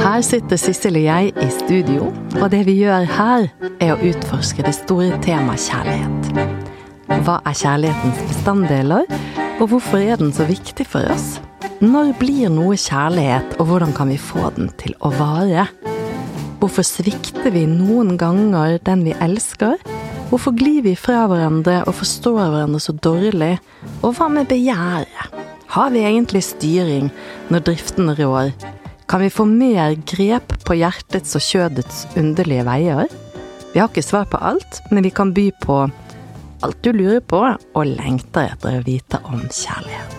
Her sitter Sissel og jeg i studio, og det vi gjør her, er å utforske det store temaet kjærlighet. Hva er kjærlighetens bestanddeler, og hvorfor er den så viktig for oss? Når blir noe kjærlighet, og hvordan kan vi få den til å vare? Hvorfor svikter vi noen ganger den vi elsker? Hvorfor glir vi fra hverandre og forstår hverandre så dårlig? Og hva med begjæret? Har vi egentlig styring når driften rår? Kan vi få mer grep på hjertets og kjødets underlige veier? Vi har ikke svar på alt, men vi kan by på alt du lurer på og lengter etter å vite om kjærlighet.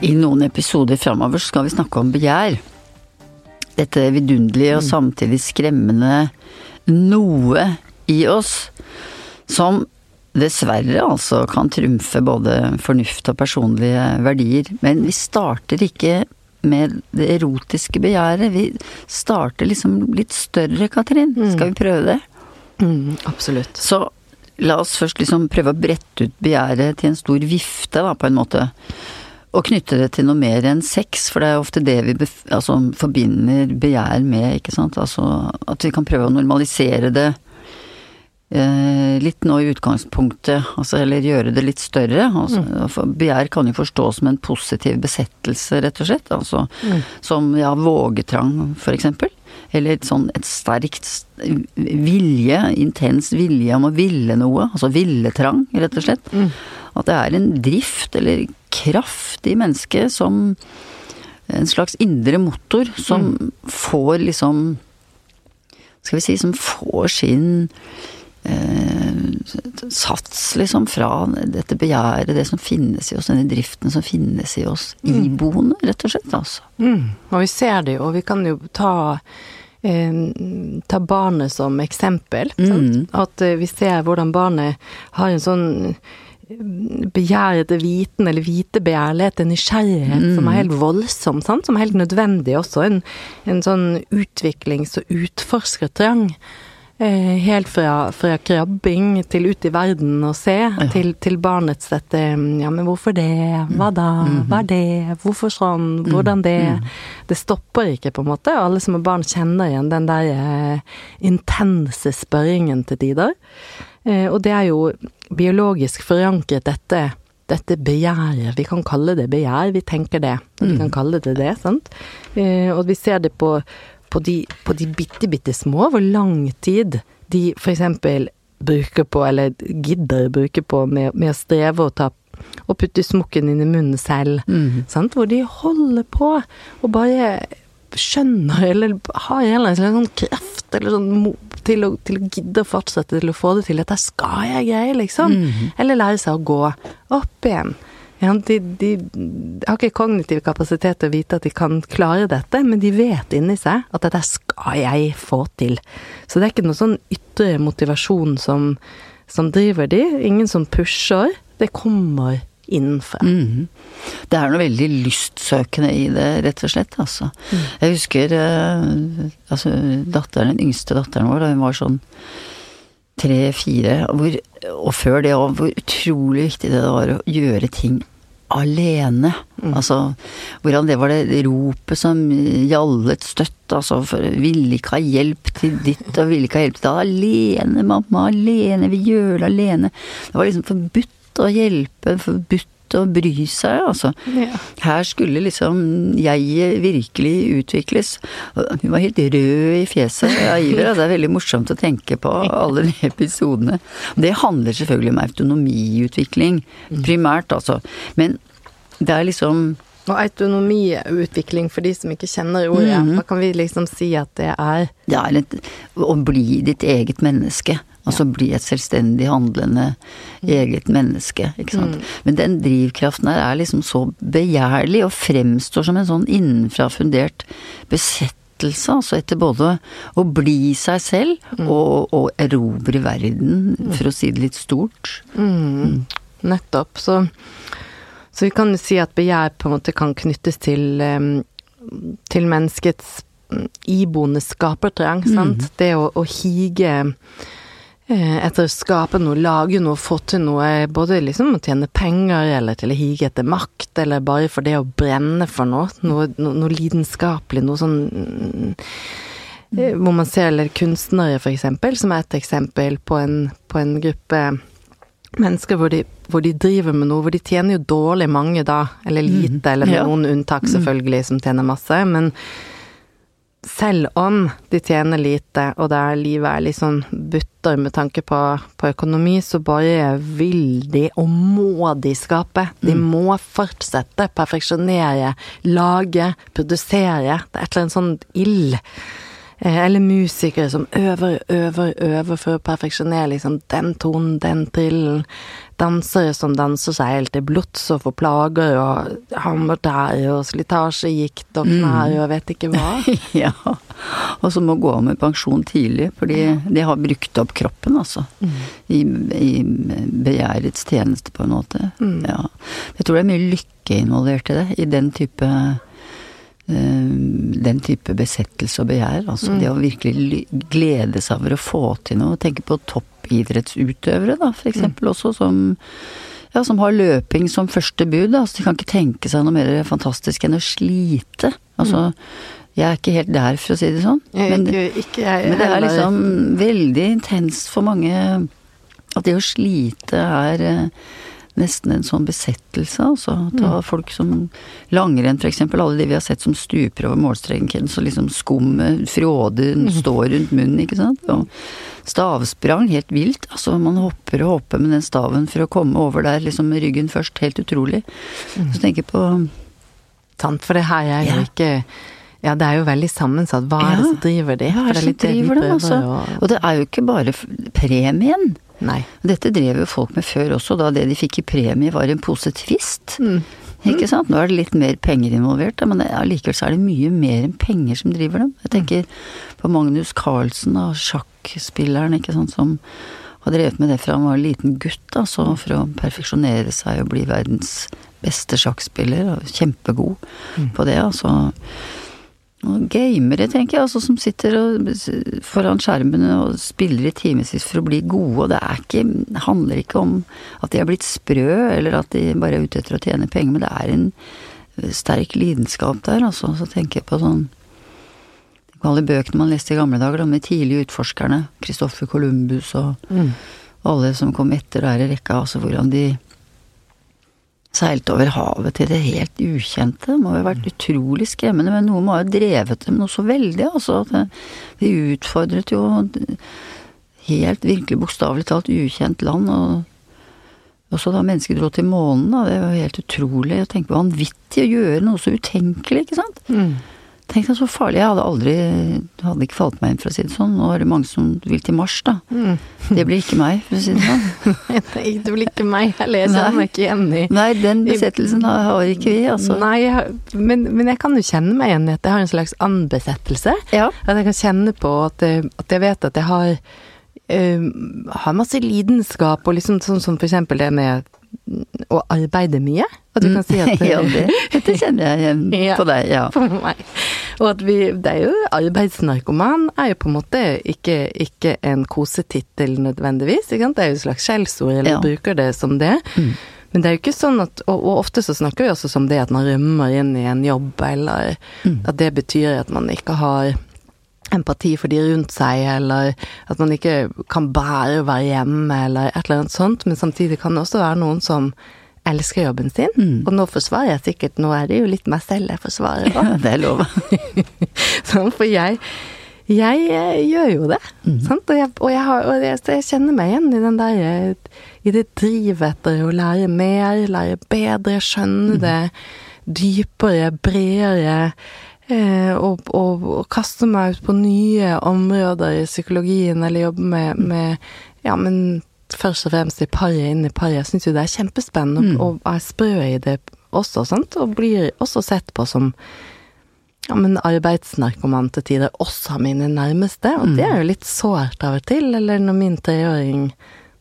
I noen episoder framover skal vi snakke om begjær. Dette vidunderlige og samtidig skremmende noe i oss som dessverre altså kan trumfe både fornuft og personlige verdier. Men vi starter ikke med det erotiske begjæret. Vi starter liksom litt større, Katrin. Skal vi prøve det? Mm, absolutt. Så la oss først liksom prøve å brette ut begjæret til en stor vifte, da, på en måte. Og knytte det til noe mer enn sex, for det er ofte det vi altså, forbinder begjær med, ikke sant. Altså at vi kan prøve å normalisere det litt nå i utgangspunktet, altså eller gjøre det litt større. Altså, for Begjær kan jo forstås som en positiv besettelse, rett og slett. Altså som ja, vågetrang, for eksempel. Eller et sånn et sterkt vilje, intens vilje om å ville noe. Altså villetrang, rett og slett. At det er en drift eller kraft i mennesket som en slags indre motor som får liksom Skal vi si som får sin eh, sats liksom fra dette begjæret, det som finnes i oss, denne driften som finnes i oss. Iboende, rett og slett, altså. Mm. Og vi ser det jo, og vi kan jo ta eh, ta barnet som eksempel. Sant? At eh, vi ser hvordan barnet har en sånn begjær etter viten, eller vitebegjærlighet, en nysgjerrighet som er helt voldsom, sant? som er helt nødvendig også. En, en sånn utviklings- og utforskertrang. Eh, helt fra, fra krabbing til ut i verden og se, til, til barnets dette Ja, men hvorfor det? Hva da? Hva er det? Hvorfor sånn? Hvordan det? Det stopper ikke, på en måte. Alle som er barn kjenner igjen den der eh, intense spørringen til tider. Eh, og det er jo biologisk forankret, dette dette begjæret. Vi kan kalle det begjær, vi tenker det. Vi kan kalle det det, sant. Eh, og vi ser det på, på de, på de bitte, bitte små, hvor lang tid de eksempel bruker på, eller gidder bruke på, med, med å streve og ta og putte smokken inn i munnen selv. Sant? Hvor de holder på og bare skjønner, eller har en eller annen sånn kreft eller sånn til å, til å gidde å fortsette til å få det til. Dette skal jeg greie, liksom. Eller lære seg å gå opp igjen. Ja, de, de, har ikke kognitiv kapasitet til å vite at de kan klare dette, men de vet inni seg at dette skal jeg få til. Så det er ikke noe sånn ytre motivasjon som, som driver de. Ingen som pusher. Det kommer innenfra. Mm. Det er noe veldig lystsøkende i det, rett og slett, altså. Jeg husker eh, altså datteren, den yngste datteren vår, da hun var sånn tre-fire, og før det òg, hvor utrolig viktig det var å gjøre ting alene. Altså, hvordan det var det ropet som gjallet støtt, altså, for ville ikke ha hjelp til ditt og ville ikke ha hjelp til det. Alene, mamma, alene, vi gjør det alene. Det var liksom forbudt å hjelpe, forbudt å bry seg, altså. Ja. Her skulle liksom jeg virkelig utvikles. Hun var helt rød i fjeset av iver. og Det er veldig morsomt å tenke på alle de episodene. Det handler selvfølgelig om autonomiutvikling, primært, altså. Men det er liksom Og autonomiutvikling, for de som ikke kjenner ordet, hva kan vi liksom si at det er? Det er litt, å bli ditt eget menneske. Altså bli et selvstendig handlende eget menneske, ikke sant. Men den drivkraften her er liksom så begjærlig og fremstår som en sånn innenfra fundert besettelse, altså etter både å bli seg selv og, og erobre verden, for å si det litt stort. Nettopp. Så, så vi kan jo si at begjær på en måte kan knyttes til, til menneskets mm, iboende skapertrang, sant. Det å, å hige eh, etter å skape noe, lage noe, få til noe, både liksom å tjene penger, eller til å hige etter makt, eller bare for det å brenne for noe, noe, noe, noe lidenskapelig, noe sånn mm, eh, Hvor man ser eller kunstnere, for eksempel, som er et eksempel på en, på en gruppe mennesker hvor de, hvor de, driver med noe, hvor de tjener jo dårlig mange da, eller lite, eller med Ja. noen unntak selvfølgelig, som tjener masse, men selv om de tjener lite, og der livet er litt sånn butter med tanke på, på økonomi, så bare vil de, og må de skape. De må fortsette, perfeksjonere, lage, produsere. Det er et eller annet sånn ild. Eh, Eller musikere som øver, øver, øver for å perfeksjonere liksom den tonen, den trillen. Dansere som danser seg helt til blods og får plager og hammertær og slitasjegikt og knær og vet ikke hva. ja. Og som må gå av med pensjon tidlig, fordi de har brukt opp kroppen, altså. I, I begjærets tjeneste, på en måte. Ja. Jeg tror det er mye lykke involvert i det, i den type eh, den type besettelse og begjær. Altså det å virkelig glede seg over å få til noe. Tenke på toppidrettsutøvere, da, for eksempel også, som ja, som har løping som første bud. Da. Altså, de kan ikke tenke seg noe mer fantastisk enn å slite. Altså, jeg er ikke helt der, for å si det sånn. Men, ikke, ikke jeg men det er liksom veldig intenst for mange at det å slite er eh, nesten en sånn besettelse, altså. Ta folk som langrenn, eksempel. Alle de vi har sett som stuper over målstreken, så liksom skummet, fråden, står rundt munnen, ikke sant. Og stavsprang, helt vilt. Altså, man hopper og hopper med den staven for å komme over der, liksom med ryggen først. Helt utrolig. Så tenker jeg på Sant, for det her er jo Ja. ikke Ja, det er jo veldig sammensatt. Hva er det som driver de? Ja, hva er det som driver dem, altså? Og... Og det er jo ikke bare premien. Nei. Dette drev jo folk med før også, da det de fikk i premie var en pose Twist. Mm. Ikke sant? Nå er det litt mer penger involvert, men allikevel så er det mye mer enn penger som driver dem. Jeg tenker på Magnus Carlsen, da, sjakkspilleren, ikke sant, som har drevet med det fra han var en liten gutt, altså, for å perfeksjonere seg og bli verdens beste sjakkspiller, og kjempegod på det, altså. Og gamere, tenker jeg, altså som sitter foran skjermene og spiller i timevis for å bli gode, og det er ikke, handler ikke om at de er blitt sprø, eller at de bare er ute etter å tjene penger, men det er en sterk lidenskap der, altså. Så tenker jeg på sånn alle bøkene man leste i gamle dager, om med tidlige utforskerne, Christoffer Columbus og Mm. alle som kom etter der i rekka, altså hvordan de seilte over havet til det helt ukjente. Det må jo ha vært utrolig skremmende, men noe må ha drevet dem noe så veldig, altså. De utfordret jo helt, virkelig bokstavelig talt ukjent land, og også da mennesker dro til månen, da, det var jo helt utrolig. å tenke på vanvittig å gjøre noe så utenkelig, ikke sant. Mm. Tenk deg så farlig. Jeg hadde aldri hadde ikke falt meg inn, for å si det sånn. Nå er det mange som vil til Mars, da. Mm. Det blir ikke meg, for å si det sånn. Nei, det blir ikke meg heller. Jeg kjenner meg ikke igjen i Nei, den besettelsen har, har ikke vi, altså. Nei, men, men jeg kan jo kjenne meg igjen i at jeg har en slags anbesettelse. Ja. At jeg kan kjenne på at, jeg- at jeg vet at jeg har eh, har masse lidenskap, og liksom sånn som for eksempel det med å arbeide mye. At du kan si at ja, det, det kjenner jeg igjen på deg, ja. på meg. Og at vi Det er jo arbeidsnarkoman er jo på en måte ikke, ikke en kosetittel nødvendigvis, ikke sant. Det er jo et slags skjellsord, eller Ja. bruker det som det. Mm. Men det er jo ikke sånn at og, og ofte så snakker vi også som det at man rømmer inn i en jobb, eller Mm. at det betyr at man ikke har empati for de rundt seg, eller at man ikke kan bære å være hjemme, eller et eller annet sånt. Men samtidig kan det også være noen som elsker jobben sin. Mm. Og nå forsvarer jeg sikkert, nå er det jo litt meg selv jeg forsvarer òg. Ja, det er lov. Sånn, for jeg, jeg eh, gjør jo det. Sant? Og, jeg, og, jeg har, og jeg, kjenner meg igjen i den der eh, I det drivet etter å lære mer, lære bedre, skjønne det dypere, bredere. Eh, og, og, og kaste meg ut på nye områder i psykologien, eller jobbe med, med Ja, men først og fremst i paret, inn i paret. Jeg syns jo det er kjempespennende, og, og er sprø i det også, sant. Og blir også sett på som ja, men arbeidsnarkoman til tider, også av mine nærmeste. Og det er jo litt sårt av og til. Eller når min treåring,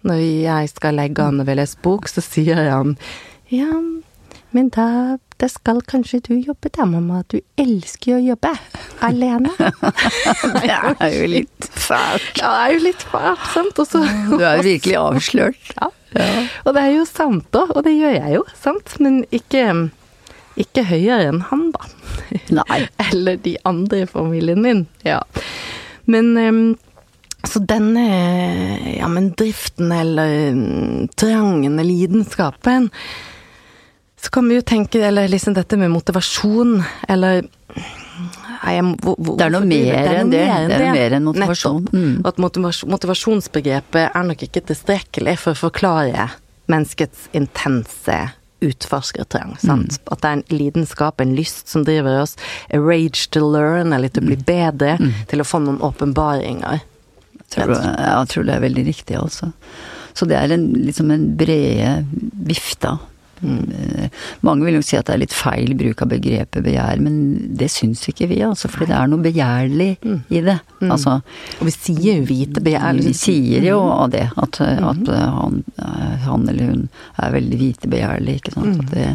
når jeg skal legge han og vil lese bok, så sier han ja, men da det skal kanskje du jobbe der, mamma. Du elsker jo å jobbe. Alene. det er jo litt fælt. Ja, det er jo litt fælt, sant. Også, du er jo virkelig avslørt. Ja. ja. Og det er jo sant, da. Og det gjør jeg jo, sant. Men ikke, ikke høyere enn han, da. Nei. Eller de andre i familien min. Ja. Men um, så denne ja, men driften eller mm, trangen eller lidenskapen Så kan vi jo tenke Eller liksom dette med motivasjon, eller Nei, hvor, hvor, det er noe mer enn det. Det er noe mer enn motivasjon. Mm. At motivasjon, motivasjonsbegrepet er nok ikke tilstrekkelig for å forklare menneskets intense utforskertrang. Mm. At det er en lidenskap, en lyst som driver oss. A rage to learn, eller til å bli mm. bedre. Mm. Til å få noen åpenbaringer. Tror, jeg tror det er veldig riktig, altså. Så det er en, liksom en brede vifta. Mm. Mange vil jo si at det er litt feil bruk av begrepet begjær, men det syns ikke vi, altså. For det er noe begjærlig mm. i det. Mm. Altså, og vi sier jo hvite begjær. Vi sier jo mm. av det, at, mm. at han, han, eller hun er veldig vitebegjærlig, ikke sant. At det,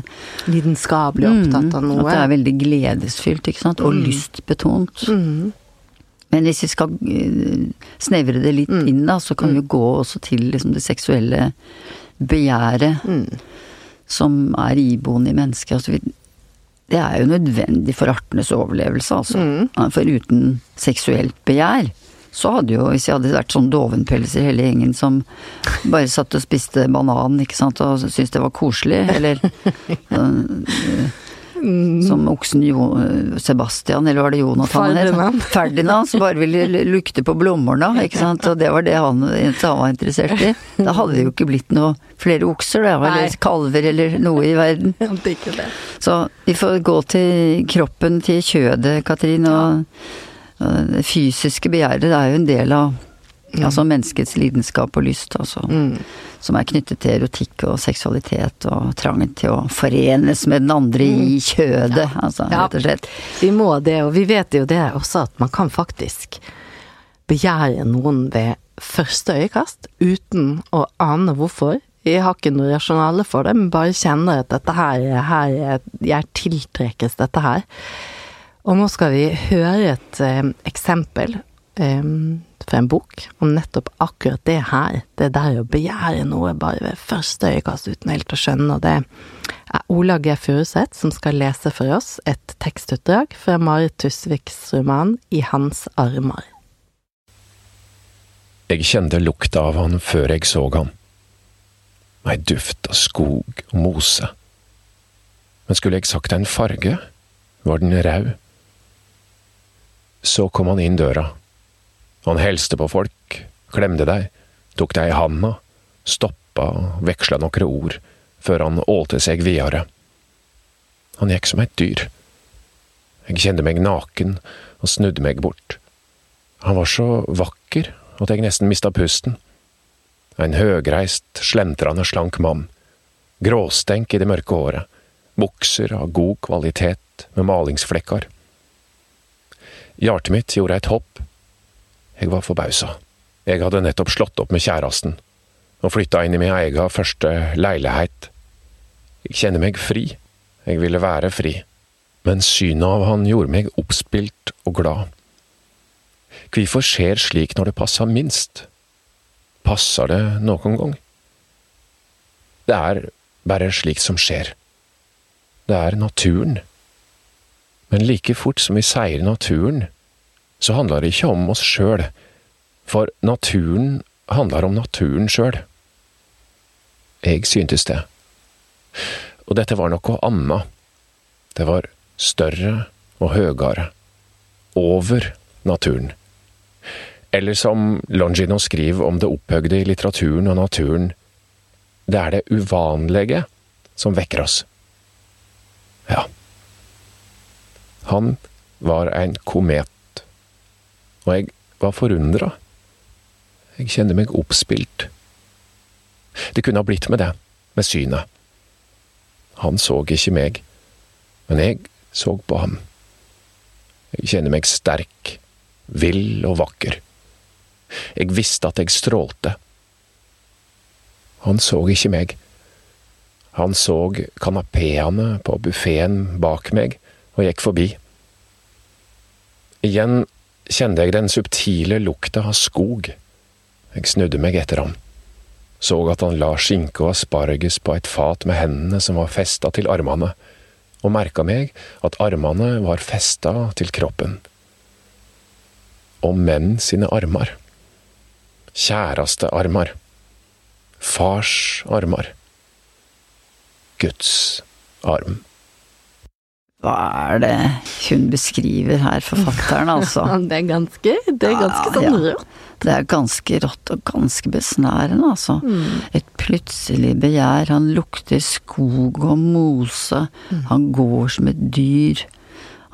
Lidenskapelig opptatt av noe. At det er veldig gledesfylt, ikke sant. Og lystbetont. Mm. Men hvis vi skal eh, snevre det litt mm. inn, da, så kan vi jo mm. gå også til liksom det seksuelle begjæret mm. Som er iboende i mennesket. Altså, det er jo nødvendig for artenes overlevelse, altså. Mm. For uten seksuelt begjær så hadde jo, hvis jeg hadde vært sånn dovenpelser hele gjengen som bare satt og spiste banan, ikke sant, og syntes det var koselig, eller eh, Mm. Som oksen jo, Sebastian, eller var det Jonathan Ferdinand. Ferdinand, som bare ville lukte på blomstene, ikke sant. Og det var det han, han var interessert i. Da hadde det jo ikke blitt noe flere okser, da, eller kalver eller noe i verden. Så vi får gå til kroppen, til kjødet, Katrin. Og, og det fysiske begjæret er jo en del av Mm. Altså menneskets lidenskap og lyst, altså. Mm. Som er knyttet til erotikk og seksualitet og trangen til å forenes med den andre mm. i kjødet, ja. altså, rett og slett. Vi må det, og vi vet jo det også, at man kan faktisk begjære noen ved første øyekast, uten å ane hvorfor. Jeg har ikke noe rasjonale for det, men bare kjenner at dette her, her Jeg tiltrekkes dette her. Og nå skal vi høre et eh, eksempel. For en bok om nettopp akkurat det her. Det der å begjære noe bare ved første øyekast uten helt å skjønne, og det er Ola G. Furuseth som skal lese for oss et tekstutdrag fra Marit Tusviks roman I hans armer. Jeg kjente lukta av han før jeg så han. Ei duft av skog og mose. Men skulle jeg sagt en farge, var den rød. Så kom han inn døra han helste på folk, klemte deg, tok deg i handa, stoppa og veksla nokre ord, før han ålte seg videre. Han gikk som et dyr. Jeg kjente meg naken og snudde meg bort. Han var så vakker at jeg nesten mista pusten. En høgreist, slentrende slank mann. Gråstenk i det mørke håret. Bukser av god kvalitet med malingsflekker. Hjertet mitt gjorde et hopp jeg var forbausa. Jeg hadde nettopp slått opp med kjæresten, og flytta inn i min egen første leilighet. Jeg kjenner meg fri, jeg ville være fri, men synet av han gjorde meg oppspilt og glad. Hvorfor skjer slik når det passer minst? Passer det noen gang? Det er bare slik som skjer. Det er naturen. Men like fort som vi sier naturen, så handler det ikke om oss sjøl, for naturen handler om naturen sjøl. Jeg syntes det. Og dette var noe annet. Det var større og høyere. Over naturen. Eller som Longino skriver om det opphøgde i litteraturen og naturen, det er det uvanlige som vekker oss. Ja. Han var en komet og jeg var forundra. Jeg kjenner meg oppspilt. Det kunne ha blitt med det, med synet. Han så ikke meg, men jeg så på ham. Jeg kjenner meg sterk, vill og vakker. Jeg visste at jeg strålte. Han så ikke meg. Han så kanapeene på buffeen bak meg og gikk forbi. Igjen kjente jeg den subtile lukta av skog. Jeg snudde meg etter ham, så at han la skinke og asparges på et fat med hendene som var festa til armene, og merka meg at armene var festa til kroppen. Og menn sine armer. Kjæreste armer. Fars armer. Guds arm. Hva er det hun beskriver her, forfatteren, altså? Det er ganske, det er ganske sånn ja. rått. Det er ganske rått og ganske besnærende, altså. Et plutselig begjær. Han lukter skog og mose. Han går som et dyr.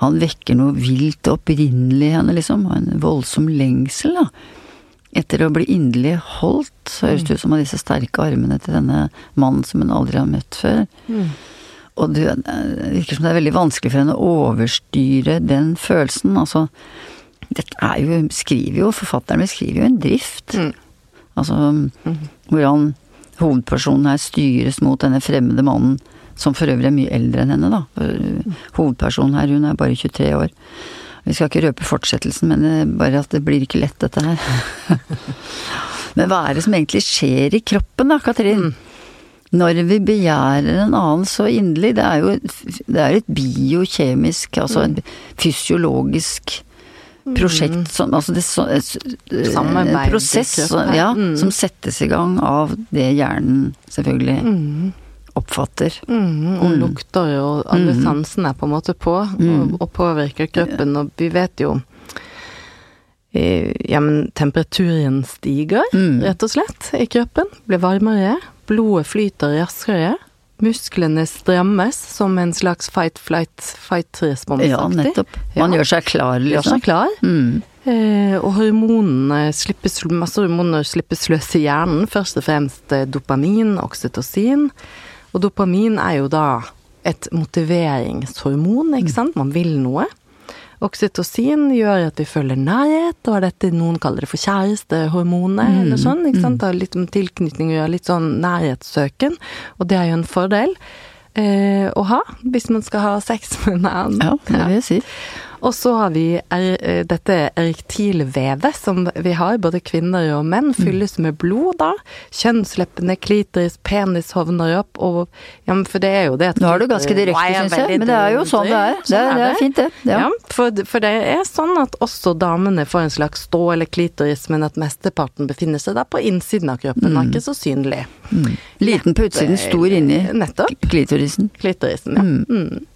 Han vekker noe vilt og opprinnelig i henne, liksom. En voldsom lengsel, da. Etter å bli inderlig holdt, høres det ut som av disse sterke armene til denne mannen som hun aldri har møtt før. Og det det virker som det er veldig vanskelig for henne å overstyre den følelsen. Altså, dette er jo, skriver jo, forfatteren beskriver jo en drift. Mm. Altså, hvordan hovedpersonen her styres mot denne fremmede mannen, som for øvrig er mye eldre enn henne, da. Hovedpersonen her, hun er bare 23 år. Vi skal ikke røpe fortsettelsen, men er bare at det blir ikke lett, dette her. men hva er det som egentlig skjer i kroppen da, Katrin? Når vi begjærer en annen så inderlig, det er jo det er et biokjemisk, altså et fysiologisk prosjekt som Altså det så, en prosess som, ja, Mm. som settes i gang av det hjernen selvfølgelig oppfatter. Mm, og lukter og alle Mm. sansene er på en måte på, Mm. og, og påvirker kroppen. Og vi vet jo eh, Ja, men temperaturen stiger, Mm. rett og slett, i kroppen. Blir varmere. Blodet flyter raskere. Musklene strammes som en slags fight-flight-fight-respons. Ja, nettopp. Man Ja. gjør seg klar, Gjør liksom. seg klar. Mm. Eh, og hormonene slippes, masse hormoner slippes løs i hjernen. Først og fremst eh, dopamin, oksytocin. Og dopamin er jo da et motiveringshormon, ikke sant. Man vil noe. Oksytocin gjør at vi føler nærhet, og dette noen kaller det for kjærestehormonet, eller sånn. ikke sant? Det har litt med tilknytning å gjøre, litt sånn nærhetssøken. Og det er jo en fordel eh, å ha hvis man skal ha sex med en annen. Ja, det vil jeg si. Og så har vi er, eh, dette erektilvevet som vi har, både kvinner og menn, fylles med blod da. Kjønnsleppene, klitoris, penis hovner opp, og ja, men for det er jo det at Nå er du ganske direkte, syns jeg, men det er jo sånn det er. Det Sånn er, det er fint, det. Ja, Ja. for, for det er sånn at også damene får en slags stå eller klitoris, men at mesteparten befinner seg da på innsiden av kroppen, og er ikke så synlig. Liten på utsiden, stor inni Nettopp. klitorisen. Klitorisen, ja. Mm.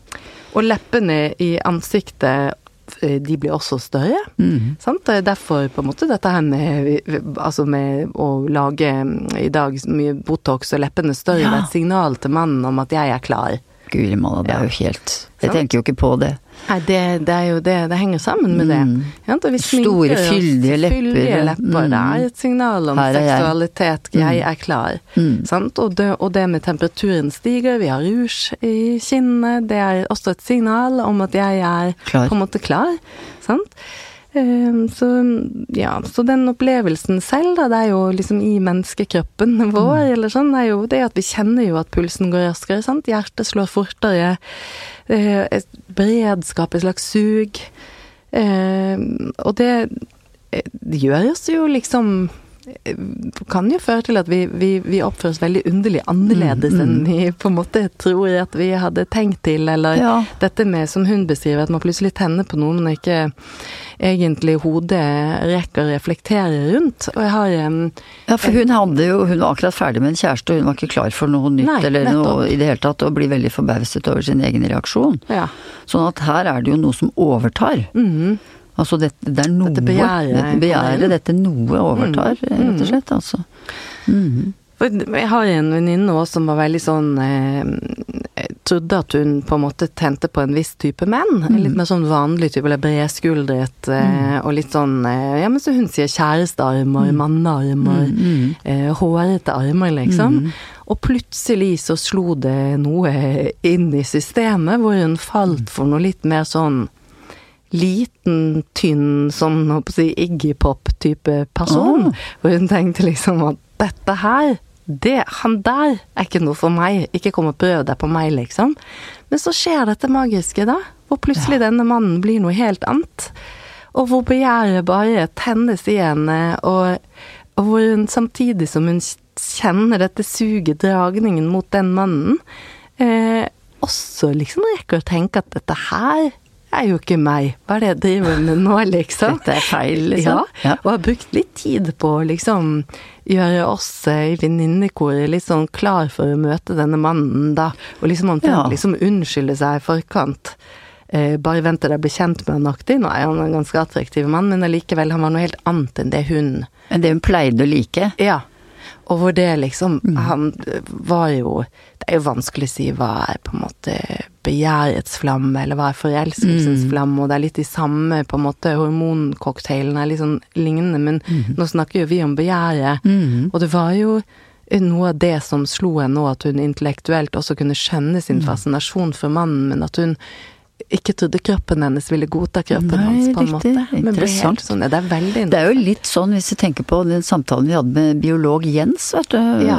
Og leppene i ansiktet, eh, de blir også større. Mm. Sant? Det er derfor på en måte dette her med, altså med å lage mm, i dag mye Botox og leppene større, Ja. det er et signal til mannen om at jeg er klar. Guri malla, det er jo helt Jeg tenker jo ikke på det. Nei, det, det er jo det, det henger sammen med det. Mm. Ja, Store, fyldige lepper. Fyldige lepper. Det er et signal om jeg. seksualitet. Jeg er klar. Mm. Sant? Og, det, og det med temperaturen stiger, vi har rouge i kinnene, det er også et signal om at jeg er Klar. på en måte klar. Sant? Ehm, Så, ja, så den opplevelsen selv, da, det er jo liksom i menneskekroppen vår, eller sånn, det er jo det at vi kjenner jo at pulsen går raskere, sant. Hjertet slår fortere. eh, Et beredskap, et slags sug. Ehm, Og det, eh, det gjør oss jo liksom kan jo føre til at vi, vi, vi oppfører oss veldig underlig annerledes Mm, mm. enn vi på en måte tror at vi hadde tenkt til, eller Ja. dette med, som hun beskriver, at man plutselig tenner på noe man ikke egentlig hodet rekker å reflektere rundt. Og jeg har em, Ja, for hun hadde jo Hun var akkurat ferdig med en kjæreste, og hun var ikke klar for noe nytt Nei, eller noe i det hele tatt, og blir veldig forbauset over sin egen reaksjon. ja. Sånn at her er det jo noe som overtar. Mhm. Altså dette, det er noe Dette begjæret begjæret, dette noe overtar, rett og slett, altså. Mm. Jeg har en venninne òg som var veldig sånn eh, Trodde at hun på en måte tente på en viss type menn. Mm. litt mer sånn vanlig type, eller bredskuldret, eh, og litt sånn eh, Ja, men så hun sier kjærestearmer, mannearmer, mm. eh, hårete armer, liksom. Og plutselig så slo det noe inn i systemet, hvor hun falt for noe litt mer sånn liten, tynn, sånn håper jeg Iggy Pop-type person. Oh. Hvor hun tenkte liksom at dette her det, han der er ikke noe for meg, ikke kom og prøv deg på meg, liksom. Men så skjer dette magiske, da, hvor plutselig ja. denne mannen blir noe helt annet. Og hvor begjæret bare tennes i henne, og, og hvor hun samtidig som hun kjenner dette suget, dragningen mot den mannen, eh, også liksom rekker å tenke at dette her er jo ikke meg, hva er det jeg driver med nå, liksom? Dette er feil, liksom. Ja, og har brukt litt tid på å liksom gjøre oss i venninnekoret litt sånn klar for å møte denne mannen, da. Og liksom han ja. liksom unnskylde seg i forkant. Eh, bare vent til å blir kjent med han aktig. Nå er han en ganske attraktiv mann, men allikevel, han var noe helt annet enn det hun Enn det hun pleide å like? Ja. Og hvor det liksom mm. Han var jo Det er jo vanskelig å si hva er på en måte begjærets flamme, eller hva er forelskelsens mm. flamme, og det er litt de samme på en måte hormoncocktailene er litt sånn lignende, men mm. nå snakker jo vi om begjæret, mm. og det var jo noe av det som slo henne nå, at hun intellektuelt også kunne skjønne sin mm. fascinasjon for mannen, men at hun ikke trodde kroppen hennes ville godta kroppen Nei, hans, på en riktig. måte. Men helt sånn, det er veldig interessant. Det er jo litt sånn, hvis du tenker på den samtalen vi hadde med biolog Jens, vet du. Ja,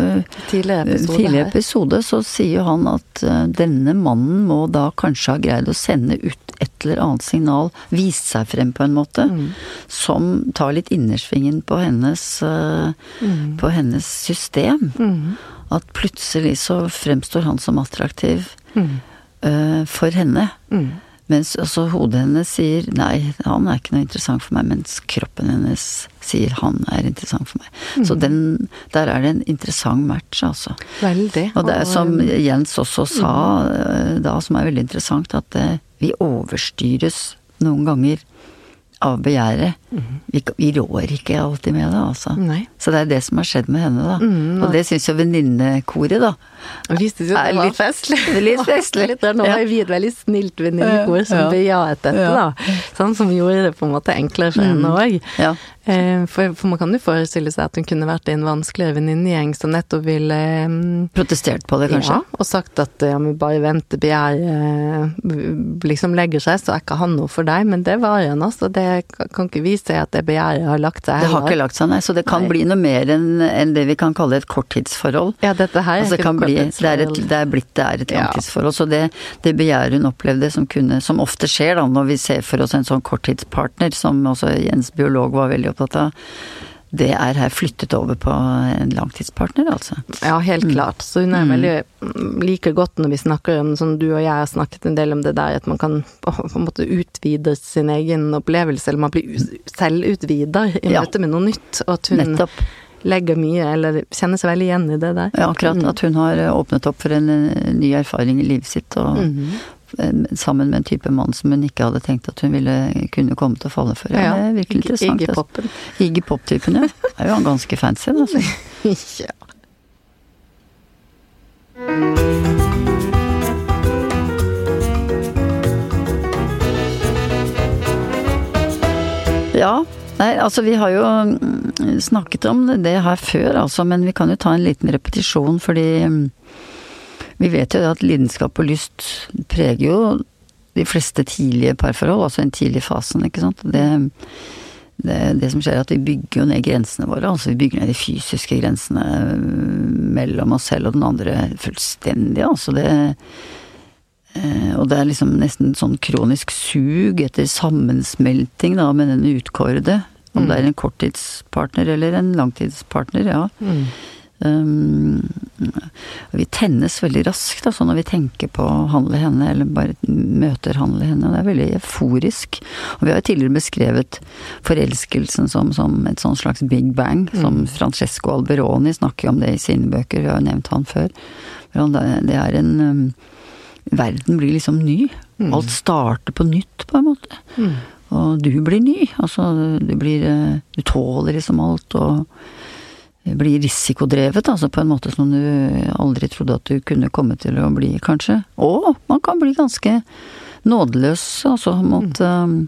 tidligere episode, tidligere episode så sier han at uh, denne mannen må da kanskje ha greid å sende ut et eller annet signal, vise seg frem på en måte, mm. som tar litt innersvingen på hennes, uh, mm. på hennes system. Mm. At plutselig så fremstår han som attraktiv. Mm for henne. Mm. Mens også hodet hennes sier nei, han er ikke noe interessant for meg, mens kroppen hennes sier han er interessant for meg. Mm. Så den, der er det en interessant match, altså. Veldig. Og det er som Jens også sa mm. da, som er veldig interessant, at uh, vi overstyres noen ganger av begjæret. Mm. Vi, vi, rår ikke alltid med det, altså. Nei. Så det er det som har skjedd med henne, da. Mm, og det syns jo venninnekoret, da. Seg at det var festlig. Litt festlig. litt, nå var vi et veldig snilt venninnekor som ja. bejaet dette, ja. da. Sånn som gjorde det på en måte enklere for henne òg. Mm. Ja. Eh, for, for, man kan jo forestille seg at hun kunne vært i en vanskeligere venninnegjeng som nettopp ville um, Protestert på det, kanskje? Ja, og sagt at ja, men bare vent til begjæret liksom legger seg, så er ikke han noe for deg. Men det var han, altså. Det kan ikke vi se at det begjæret har lagt seg. Det har ikke lagt seg, nei. Så det kan nei. bli noe mer enn en det vi kan kalle et korttidsforhold. Ja, dette her altså, er ikke bli. Det er, et, det er blitt det er et langtidsforhold. Ja. Så det, det begjæret hun opplevde som kunne, som ofte skjer da når vi ser for oss en sånn korttidspartner, som også Jens biolog var veldig opptatt av, det er her flyttet over på en langtidspartner, altså. Ja, helt mm. klart. Så hun er mm. veldig mm, like godt når vi snakker om, som du og jeg har snakket en del om det der, at man kan på en måte utvide sin egen opplevelse, eller man blir selvutvider i møte med noe nytt. Og at hun Nettopp. legger mye, eller kjenner seg veldig igjen i det der. Ja, akkurat. At hun har åpnet opp for en ny erfaring i livet sitt, og mm sammen med en type mann som hun ikke hadde tenkt at hun ville kunne komme til å falle for. Ja, det er virkelig interessant. Iggy Poppen. Iggy Pop-typen, ja. Er jo han ganske fancy, altså. ja. Ja, nei, altså vi har jo mm, snakket om det her før, altså, men vi kan jo ta en liten repetisjon, fordi mm, vi vet jo at lidenskap og lyst preger jo de fleste tidlige parforhold, altså den tidlige fasen, ikke sant. Det, det, det, som skjer er at vi bygger jo ned grensene våre, altså vi bygger ned de fysiske grensene mellom oss selv og den andre fullstendig, altså det eh, og det er liksom nesten sånn kronisk sug etter sammensmelting da med den utkårede. Om mm. det er en korttidspartner eller en langtidspartner, ja. Mm. Um, vi tennes veldig raskt altså når vi tenker på å handle henne, eller bare møter handle henne. Det er veldig euforisk. Og vi har jo tidligere beskrevet forelskelsen som, som et sånn slags big bang, mm. som Francesco Alberoni snakker om det i sine bøker, vi har jo nevnt han før. Det er en um, Verden blir liksom ny. Mm. Alt starter på nytt, på en måte. Mm. Og du blir ny. Altså, du blir eh, Du tåler liksom alt, og blir risikodrevet, altså på en måte som du aldri trodde at du kunne komme til å bli, kanskje. Og man kan bli ganske nådeløs, altså mot mm.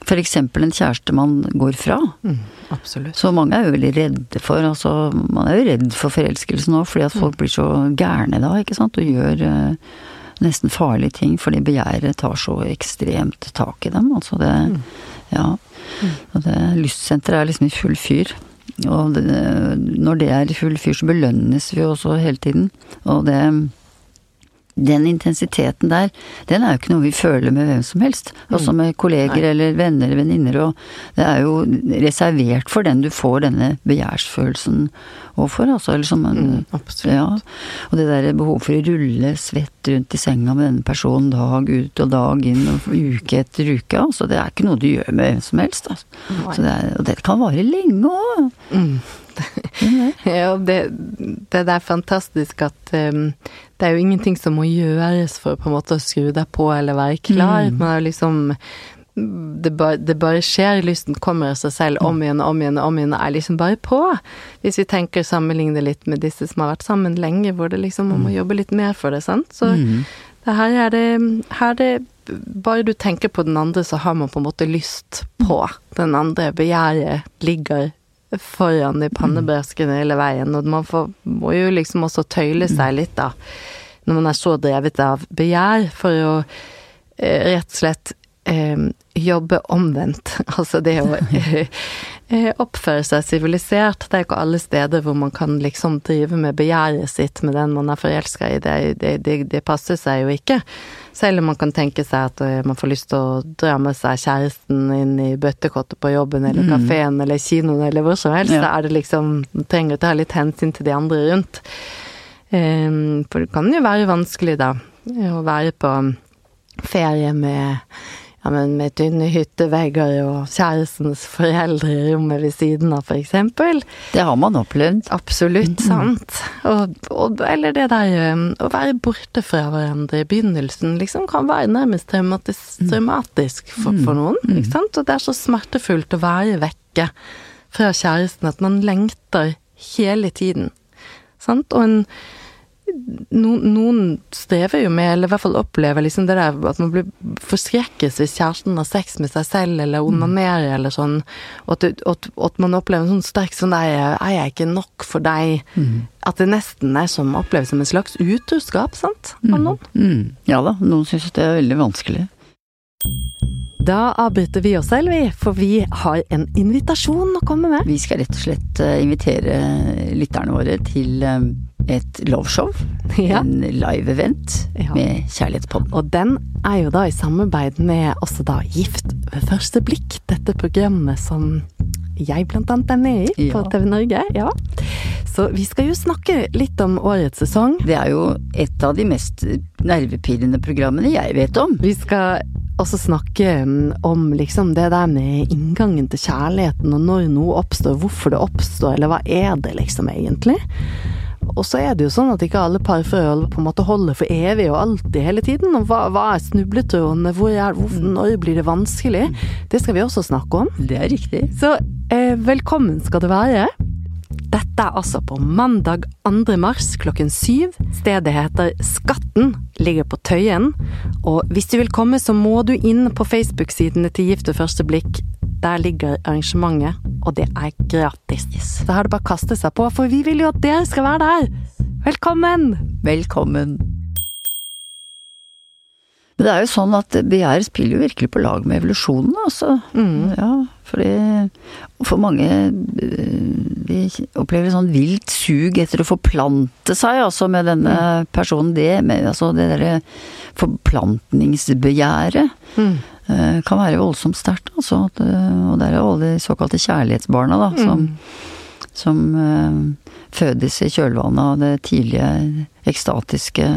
f.eks. for eksempel en kjæreste man går fra. Mm, absolutt. Så mange er jo veldig redde for altså Man er jo redd for forelskelsen òg, fordi at folk mm. blir så gærne da, ikke sant, og gjør uh, nesten farlige ting fordi begjæret tar så ekstremt tak i dem. Altså det mm. Ja. Mm. Og det lystsenteret er liksom i full fyr. Og det, når det er full fyr, så belønnes vi også hele tiden. Og det den intensiteten der, den er jo ikke noe vi føler med hvem som helst. Også med kolleger Nei. eller venner eller venninner, og det er jo reservert for den du får denne begjærsfølelsen overfor, altså. Eller som mm, absolutt. Ja. Og det derre behovet for å rulle svett rundt i senga med denne personen dag ut og dag inn og uke etter uke, altså. Det er ikke noe du gjør med hvem som helst. Altså. Det er, og det kan vare lenge òg. Mm. Ja, det, det, er fantastisk at um, det er jo ingenting som må gjøres for på en måte å skru deg på eller være klar. Mm. Man er liksom det bare, det bare, skjer, lysten kommer av seg selv om igjen og om igjen og om igjen, og er liksom bare på. Hvis vi tenker sammenligne litt med disse som har vært sammen lenge, hvor det liksom man må mm. jobbe litt mer for det, sant. Så mm. det her er det, her er det Bare du tenker på den andre, så har man på en måte lyst på den andre. Begjæret ligger foran i pannebørskene hele veien, og man får, må jo liksom også tøyle seg litt, da, når man er så drevet av begjær, for å eh, rett og slett jobbe omvendt. Altså det å eh, oppføre seg sivilisert. Det er ikke alle steder hvor man kan liksom drive med begjæret sitt med den man er forelska i. Det, det, det, det, passer seg jo ikke. Selv om man kan tenke seg at eh, man får lyst til å dra med seg kjæresten inn i bøttekottet på jobben eller mm. kafeen eller kinoen eller hvor som helst. Ja. Da er det liksom trenger å ta litt hensyn til de andre rundt. Um, for det kan jo være vanskelig, da, å være på ferie med ja, men med tynne hyttevegger og kjærestens foreldre i rommet ved siden av, eksempel. Det har man opplevd. Absolutt, mm. sant. Og, og, eller det der um, å være borte fra hverandre i begynnelsen liksom kan være nærmest traumatisk, mm. traumatisk for, for, mm. noen, ikke sant. Og det er så smertefullt å være vekke fra kjæresten at man lengter hele tiden, sant. Og en noen, noen strever jo med, eller i hvert fall opplever liksom det der at man blir forskrekket hvis kjæresten har sex med seg selv, eller onanerer, mm. eller sånn, og at, at, at, man opplever en sånn sterk sånn der er jeg ikke nok for deg? Mm. At det nesten er som oppleves som en slags utroskap, sant, av mm. noen. Mm. Ja da, noen syns det er veldig vanskelig. Da avbryter vi oss selv, vi, for vi har en invitasjon å komme med. Vi skal rett og slett eh, invitere lytterne våre til eh, et loveshow. Ja. En live-event ja. med Kjærlighetspodden. Og den er jo da i samarbeid med også da Gift ved første blikk, dette programmet som jeg blant annet er med i på TV Norge. Ja. Så vi skal jo snakke litt om årets sesong. Det er jo et av de mest nervepirrende programmene jeg vet om. Vi skal også snakke mm, om liksom det der med inngangen til kjærligheten, og når noe oppstår, hvorfor det oppstår, eller hva er det liksom egentlig? Og så er det jo sånn at ikke alle parforhold på en måte holder for evig og alltid hele tiden. Og hva, hva er snubletrådene, hvor er, hvor, når blir det vanskelig? Det skal vi også snakke om. Det er riktig. Så eh, velkommen skal det være. Dette er altså på mandag 2. mars klokken syv. Stedet heter Skatten, ligger på Tøyen. Og hvis du vil komme, så må du inn på Facebook-sidene til Gift ved første blikk der ligger arrangementet, og det er gratis. Så her er det bare å kaste seg på, for vi vil jo at dere skal være der! Velkommen! Velkommen. Men det er jo sånn at begjær spiller jo virkelig på lag med evolusjonen, altså. Mm. Ja, fordi for mange de opplever sånn vilt sug etter å forplante seg, altså, med denne mm. personen. Det med altså det derre forplantningsbegjæret. Mm. Eh, kan være voldsomt sterkt, altså. Eh, og det er jo alle de såkalte kjærlighetsbarna, da, som, mm. som uh, fødes i kjølvannet av det tidlige ekstatiske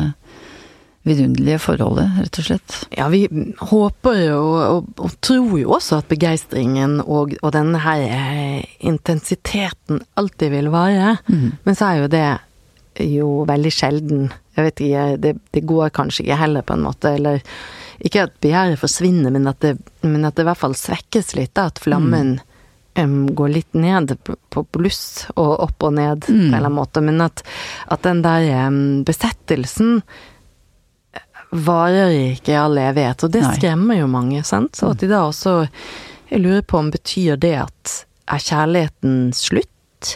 vidunderlige forholdet, rett og slett. Ja, vi håper jo og, og tror jo også at begeistringen og, og denne her intensiteten alltid vil vare. Mm. Men så er jo det jo veldig sjelden. Jeg vet ikke, det, det går kanskje ikke heller, på en måte. Eller ikke at begjæret forsvinner, men at, det, men at det i hvert fall svekkes litt, da. At flammen mm. um, går litt ned på bluss og opp og ned, mm. på en eller annen måte. Men at, at den der um, besettelsen varer ikke i all evighet, og det Nei. skremmer jo mange, sant. Så at de da også Jeg lurer på om betyr det at er kjærligheten slutt?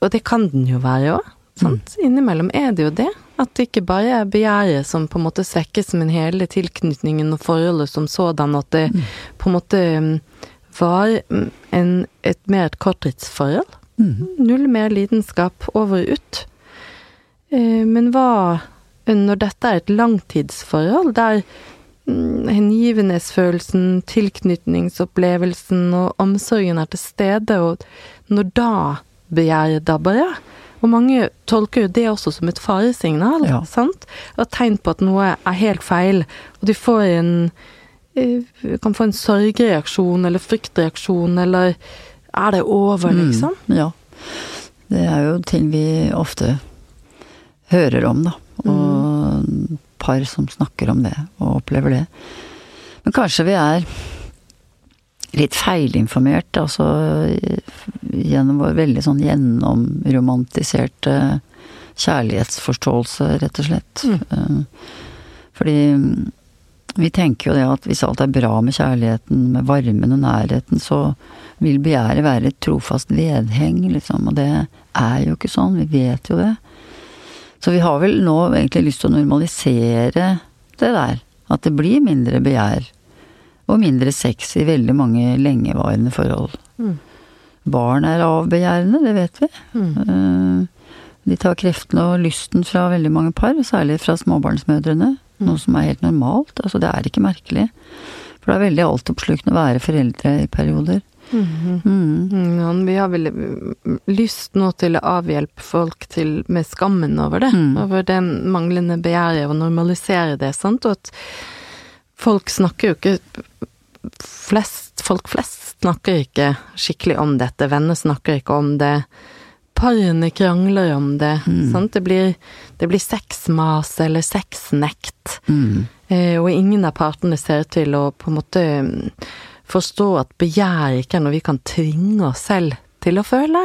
Og det kan den jo være òg, sant. Mm. Innimellom er det jo det. At det ikke bare er begjæret som på en måte svekkes, men hele tilknytningen og forholdet som sådan. At det mm. på en måte mm, var mm, en, et mer et korttidsforhold. Null mer lidenskap over ut. Eh, men hva når dette er et langtidsforhold, der mm, hengivenhetsfølelsen, tilknytningsopplevelsen og omsorgen er til stede, og når da begjæret dabber av? Og mange tolker jo det også som et faresignal, Ja. sant? Og tegn på at noe er helt feil. Og de får en eh, Kan få en sorgreaksjon eller fryktreaksjon, eller er det over, liksom? Mm, ja. Det er jo ting vi ofte hører om, da. Og par som snakker om det, og opplever det. Men kanskje vi er litt feilinformert, altså gjennom vår veldig sånn gjennomromantiserte kjærlighetsforståelse, rett og slett. Mm. Fordi vi tenker jo det at hvis alt er bra med kjærligheten, med varmen og nærheten, så vil begjæret være et trofast vedheng, liksom. Og det er jo ikke sånn, vi vet jo det. Så vi har vel nå egentlig lyst til å normalisere det der. At det blir mindre begjær. Og mindre sex i veldig mange lengevarende forhold. Mm. Barn er avbegjærende, det vet vi. Mm. Eh, De tar kreftene og lysten fra veldig mange par, særlig fra småbarnsmødrene. Noe som er helt normalt. Altså, det er ikke merkelig. For det er veldig altoppslukende å være foreldre i perioder. Mm -hmm. Mm, vi har vel mm, lyst nå til å avhjelpe folk til, med skammen over det. Mm. Over det manglende begjæret, og normalisere det. Sant? Og at folk snakker jo ikke flest, Folk flest snakker ikke skikkelig om dette. Venner snakker ikke om det. Parene krangler om det. Mm. Sant? Det blir, det blir sexmas eller sexnekt. Mm. Eh, og ingen av partene ser til å på en måte mm, forstå at begjær ikke er noe vi kan tvinge oss selv til å føle.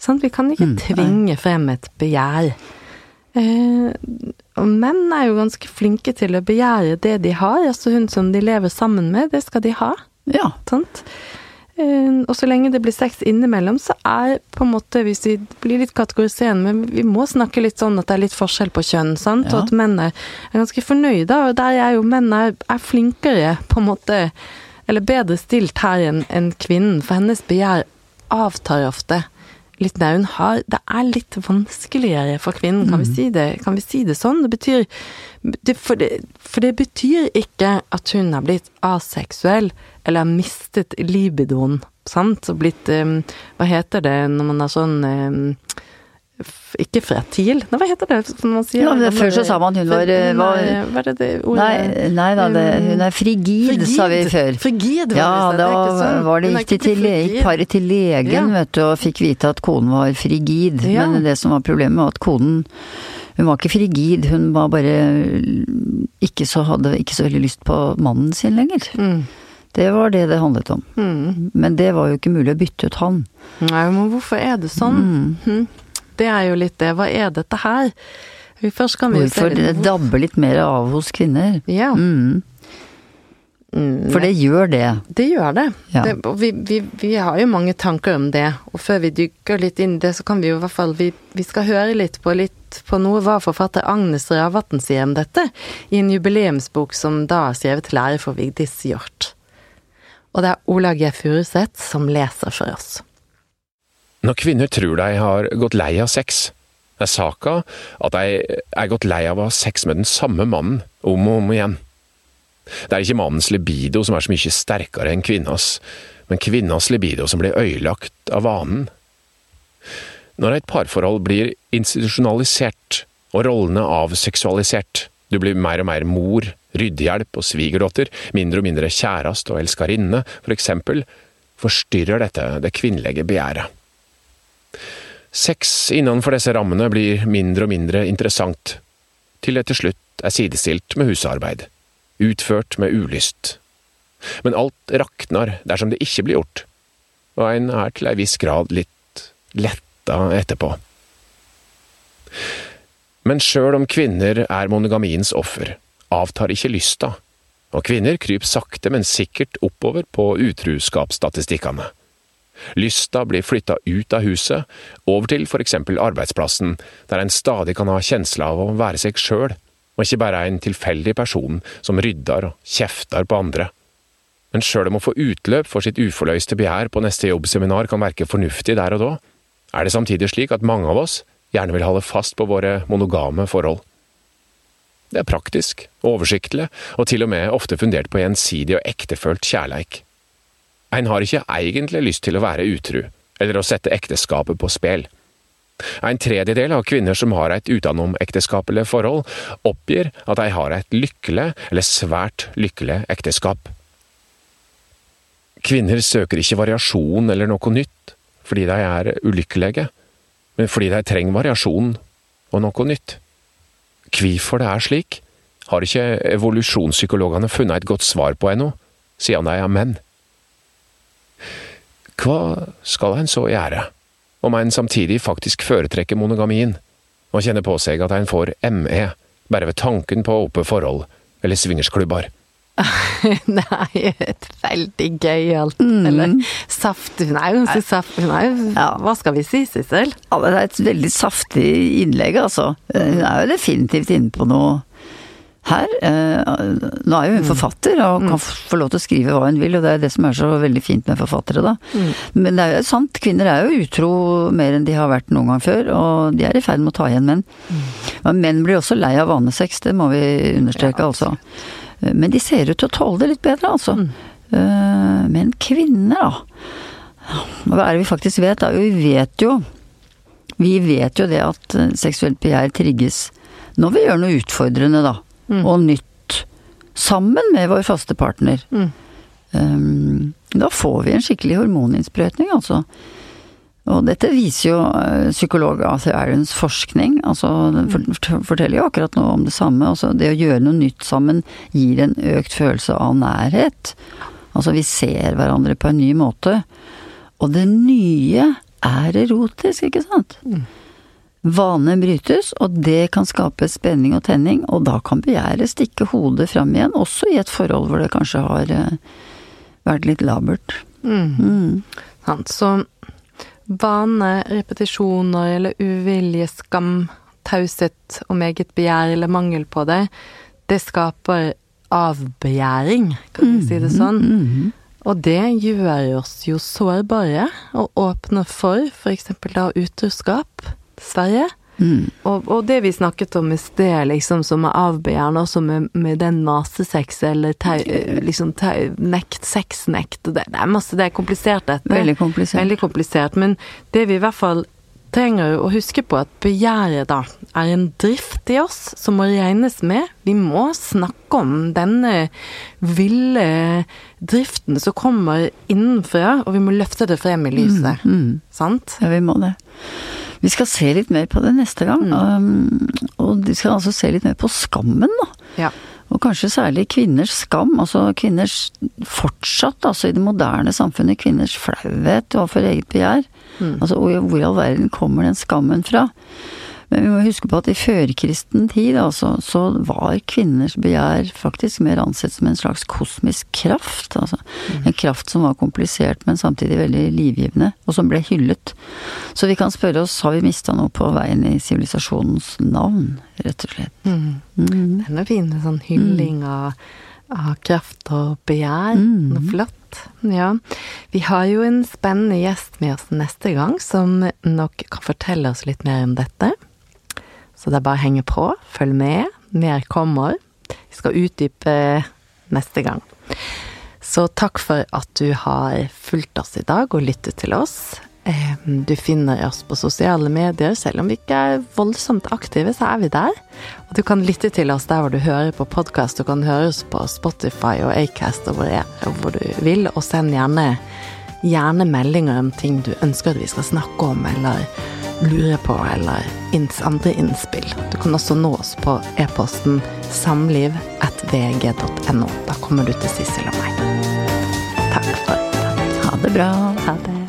Sant? Vi kan ikke Mm, tvinge frem et begjær. Eh, og menn er jo ganske flinke til å begjære det de har. Altså hun som de lever sammen med, det skal de ha. Ja. Sant? Eh, og så lenge det blir sex innimellom, så er på en måte, hvis vi blir litt kategoriserende, men vi må snakke litt sånn at det er litt forskjell på kjønn, sant? Ja. Og at menn er, er ganske fornøyde, og der er jo menn er, er flinkere, på en måte, eller bedre stilt her enn enn kvinnen, for hennes begjær avtar ofte. Hun har Det er litt vanskeligere for kvinnen, kan, vi, si det, kan vi si det sånn? Det betyr det, for, det, for det betyr ikke at hun har blitt aseksuell, eller har mistet libidoen, sant? Og blitt um, Hva heter det når man er sånn f- Ikke fertil? Nei, hva heter det man sier Ja, Før så sa man hun var, eh, var Nei, Hva er det det ordet Nei, nei da, det, hun er frigid, sa vi før. Frigid, var Ja, det, da sånn. var det gikk til paret til legen, Ja. vet du, og fikk vite at konen var frigid. Ja. Men det som var problemet var at konen hun var ikke frigid, hun var bare ikke så, hadde ikke så veldig lyst på mannen sin lenger. Mm. Det var det det handlet om. Mm. Men det var jo ikke mulig å bytte ut han. Nei, men hvorfor er det sånn? Mm. Det er jo litt det. Hva er dette her? Først kan vi Hvorfor det dabber litt mer av hos kvinner. Ja. Mm. Mm, For det gjør det. Det gjør det. Ja. det vi, vi, vi har jo mange tanker om det, og før vi dykker litt inn i det, så kan vi jo i hvert fall Vi, vi skal høre litt på, litt på noe hva forfatter Agnes Ravatn sier om dette, i en jubileumsbok som da er skrevet til ære for Vigdis Hjort. Og det er Ola G. Furuseth som leser for oss. Når kvinner tror de har gått lei av sex, er saka at de er gått lei av å ha sex med den samme mannen om og om igjen. Det er ikke mannens libido som er så mye sterkere enn kvinnas, men kvinnas libido som blir øyelagt av vanen. Når et parforhold blir institusjonalisert og rollene avseksualisert, du blir mer og mer mor, ryddehjelp og svigerdatter, mindre og mindre kjærest og elskerinne, for eksempel, forstyrrer dette det kvinnelige begjæret. Sex innenfor disse rammene blir mindre og mindre interessant, til det til slutt er sidestilt med husarbeid, utført med ulyst. Men alt raknar dersom det ikke blir gjort, og en er til ei viss grad litt letta etterpå. Men sjøl om kvinner er monogamiens offer, avtar ikke lysta, og kvinner kryper sakte, men sikkert oppover på utruskapsstatistikkene. Lysta blir flytta ut av huset, over til for eksempel arbeidsplassen, der en stadig kan ha kjensle av å være seg sjøl, og ikke bare en tilfeldig person som rydder og kjefter på andre. Men sjøl om å få utløp for sitt uforløste begjær på neste jobbseminar kan verke fornuftig der og da, er det samtidig slik at mange av oss gjerne vil holde fast på våre monogame forhold. Det er praktisk, oversiktlig, og til og med ofte fundert på gjensidig og ektefølt kjærleik. En har ikke egentlig lyst til å være utru, eller å sette ekteskapet på spill. En tredjedel av kvinner som har et utenomekteskapelig forhold, oppgir at de har et lykkelig eller svært lykkelig ekteskap. Kvinner søker ikke variasjon eller noe nytt fordi de er ulykkelige, men fordi de trenger variasjon og noe nytt. Hvorfor det er slik, har ikke evolusjonspsykologene funnet et godt svar på ennå, siden de er menn. Hva skal en så gjøre? om en samtidig faktisk foretrekker monogamien, og kjenner på seg at en får ME bare ved tanken på åpne forhold eller swingersklubber. Nei, et veldig gøyalt mm. Eller saftig Hun er jo ganske saft... Hun er jo ja. Hva skal vi si, Sissel? Ja, det er et veldig saftig innlegg, altså. Hun er jo definitivt inne på noe her. Eh, nå er jo hun mm. forfatter og kan mm. få lov til å skrive hva hun vil, og det er det som er så veldig fint med forfattere, da. Mm. Men det er jo sant, kvinner er jo utro mer enn de har vært noen gang før, og de er i ferd med å ta igjen menn. Men menn blir også lei av vanesex, det må vi understreke, altså. Men de ser ut til å tåle det litt bedre, altså. Eh, men kvinner, da. Hva er det vi faktisk vet? Da? Vi vet jo Vi vet jo det at seksuelt begjær trigges når vi gjør noe utfordrende, da mm. og nytt sammen med vår faste partner. Mm. Um, da får vi en skikkelig hormoninnsprøytning, altså. Og dette viser jo uh, psykolog Arthur Arons forskning. altså Den mm. forteller jo akkurat noe om det samme. altså Det å gjøre noe nytt sammen gir en økt følelse av nærhet. Altså vi ser hverandre på en ny måte. Og det nye er erotisk, ikke sant? Mm. Vanene brytes, og det kan skape spenning og tenning, og da kan begjæret stikke hodet fram igjen, også i et forhold hvor det kanskje har eh, vært litt labert. Mm. Mm. Så vane, repetisjoner eller uvilje, skam, taushet om eget begjær eller mangel på det, det skaper avbegjæring, kan vi si det sånn. Mm, mm. Og det gjør oss jo sårbare, og åpner for f.eks. da utroskap Sverige. Mm. Og, og, det vi snakket om i sted, liksom, som er avbegjærende, også med, med den nasesex eller tau, liksom tau, nekt, sexnekt det, det, er masse, det er komplisert, dette. Veldig komplisert. Veldig komplisert. Men det vi i hvert fall trenger å huske på, at begjæret da er en drift i oss som må regnes med. Vi må snakke om denne ville driften som kommer innenfra, og vi må løfte det frem i lyset. Mm, mm. Sant? Ja, vi må det. Vi skal se litt mer på det neste gang. Mm. Um, og vi skal altså se litt mer på skammen, da. Ja. Og kanskje særlig kvinners skam. Altså kvinners fortsatt, altså i det moderne samfunnet, kvinners flauhet overfor eget begjær. Mm. Altså hvor i all verden kommer den skammen fra? Men vi må huske på at i førkristen tid, altså, så var kvinners begjær faktisk mer ansett som en slags kosmisk kraft. Altså. Mm. En kraft som var komplisert, men samtidig veldig livgivende, og som ble hyllet. Så vi kan spørre oss, har vi mista noe på veien i sivilisasjonens navn, rett og slett? Mm. Mm. Den er fin, sånn hylling av, av kraft og begjær. Mm. Noe flott. Ja. Vi har jo en spennende gjest med oss neste gang, som nok kan fortelle oss litt mer om dette. Så det er bare å henge på, følg med. Mer kommer. Vi skal utdype neste gang. Så takk for at du har fulgt oss i dag og lyttet til oss. Du finner oss på sosiale medier. Selv om vi ikke er voldsomt aktive, så er vi der. Og du kan lytte til oss der hvor du hører på podkast. Du kan høre oss på Spotify og Acast og hvor du vil. Og send gjerne, gjerne meldinger om ting du ønsker at vi skal snakke om, eller lurer på, eller andre innspill. Du kan også nå oss på e-posten samliv.vg.no. Da kommer du til Sissel og meg. Takk for det. Ha det bra. Ha det.